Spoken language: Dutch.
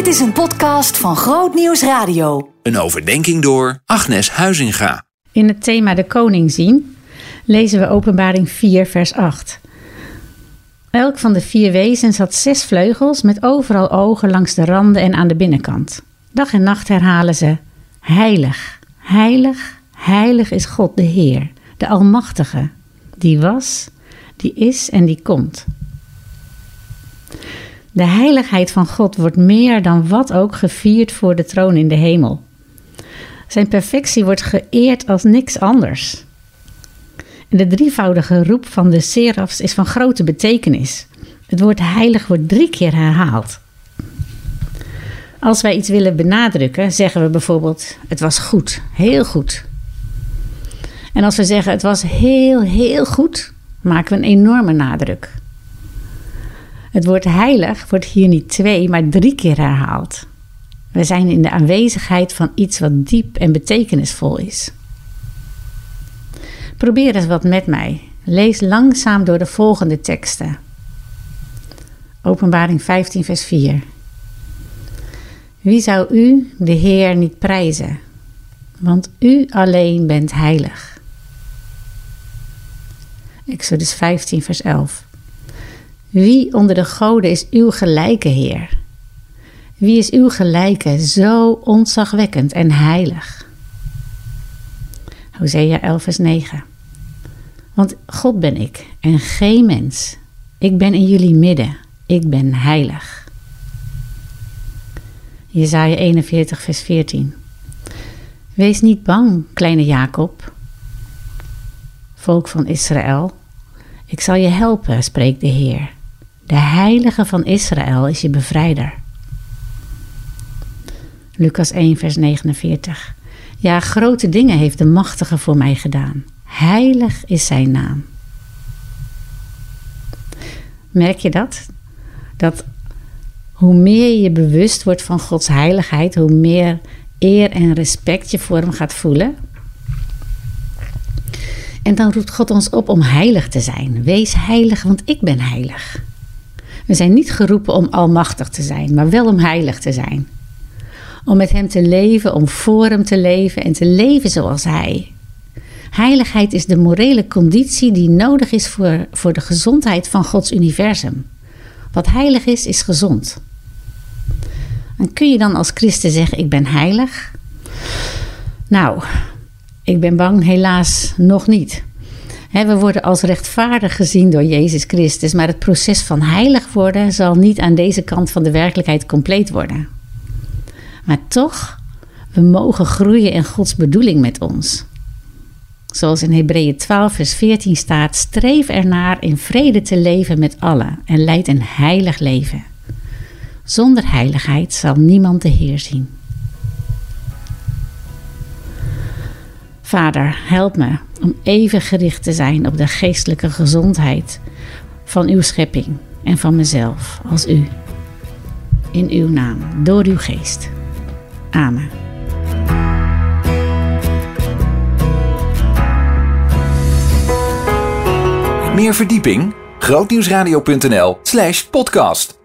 Dit is een podcast van Groot Nieuws Radio. Een overdenking door Agnes Huizinga. In het thema de koning zien lezen we Openbaring 4, vers 8. Elk van de vier wezens had zes vleugels met overal ogen langs de randen en aan de binnenkant. Dag en nacht herhalen ze: Heilig, heilig, heilig is God de Heer, de Almachtige, die was, die is en die komt. De heiligheid van God wordt meer dan wat ook gevierd voor de troon in de hemel. Zijn perfectie wordt geëerd als niks anders. En de drievoudige roep van de serafs is van grote betekenis. Het woord heilig wordt drie keer herhaald. Als wij iets willen benadrukken, zeggen we bijvoorbeeld: Het was goed, heel goed. En als we zeggen: Het was heel, heel goed, maken we een enorme nadruk. Het woord heilig wordt hier niet twee, maar drie keer herhaald. We zijn in de aanwezigheid van iets wat diep en betekenisvol is. Probeer eens wat met mij. Lees langzaam door de volgende teksten. Openbaring 15, vers 4. Wie zou u, de Heer, niet prijzen? Want u alleen bent heilig. Exodus 15, vers 11. Wie onder de goden is uw gelijke Heer? Wie is uw gelijke zo ontzagwekkend en heilig? Hosea 11 vers 9 Want God ben ik en geen mens. Ik ben in jullie midden. Ik ben heilig. Jezaja 41 vers 14 Wees niet bang, kleine Jacob, volk van Israël. Ik zal je helpen, spreekt de Heer. De heilige van Israël is je bevrijder. Lucas 1, vers 49. Ja, grote dingen heeft de machtige voor mij gedaan. Heilig is zijn naam. Merk je dat? Dat hoe meer je bewust wordt van Gods heiligheid, hoe meer eer en respect je voor hem gaat voelen. En dan roept God ons op om heilig te zijn. Wees heilig, want ik ben heilig. We zijn niet geroepen om almachtig te zijn, maar wel om heilig te zijn. Om met Hem te leven, om voor Hem te leven en te leven zoals Hij. Heiligheid is de morele conditie die nodig is voor, voor de gezondheid van Gods universum. Wat heilig is, is gezond. En kun je dan als christen zeggen: Ik ben heilig? Nou, ik ben bang, helaas nog niet we worden als rechtvaardig gezien door Jezus Christus, maar het proces van heilig worden zal niet aan deze kant van de werkelijkheid compleet worden. Maar toch, we mogen groeien in Gods bedoeling met ons. Zoals in Hebreeën 12, vers 14 staat: streef ernaar in vrede te leven met allen en leid een heilig leven. Zonder heiligheid zal niemand de Heer zien. Vader, help me om even gericht te zijn op de geestelijke gezondheid van uw schepping en van mezelf als u. In uw naam, door uw geest. Amen. Meer verdieping? grootnieuwsradio.nl/podcast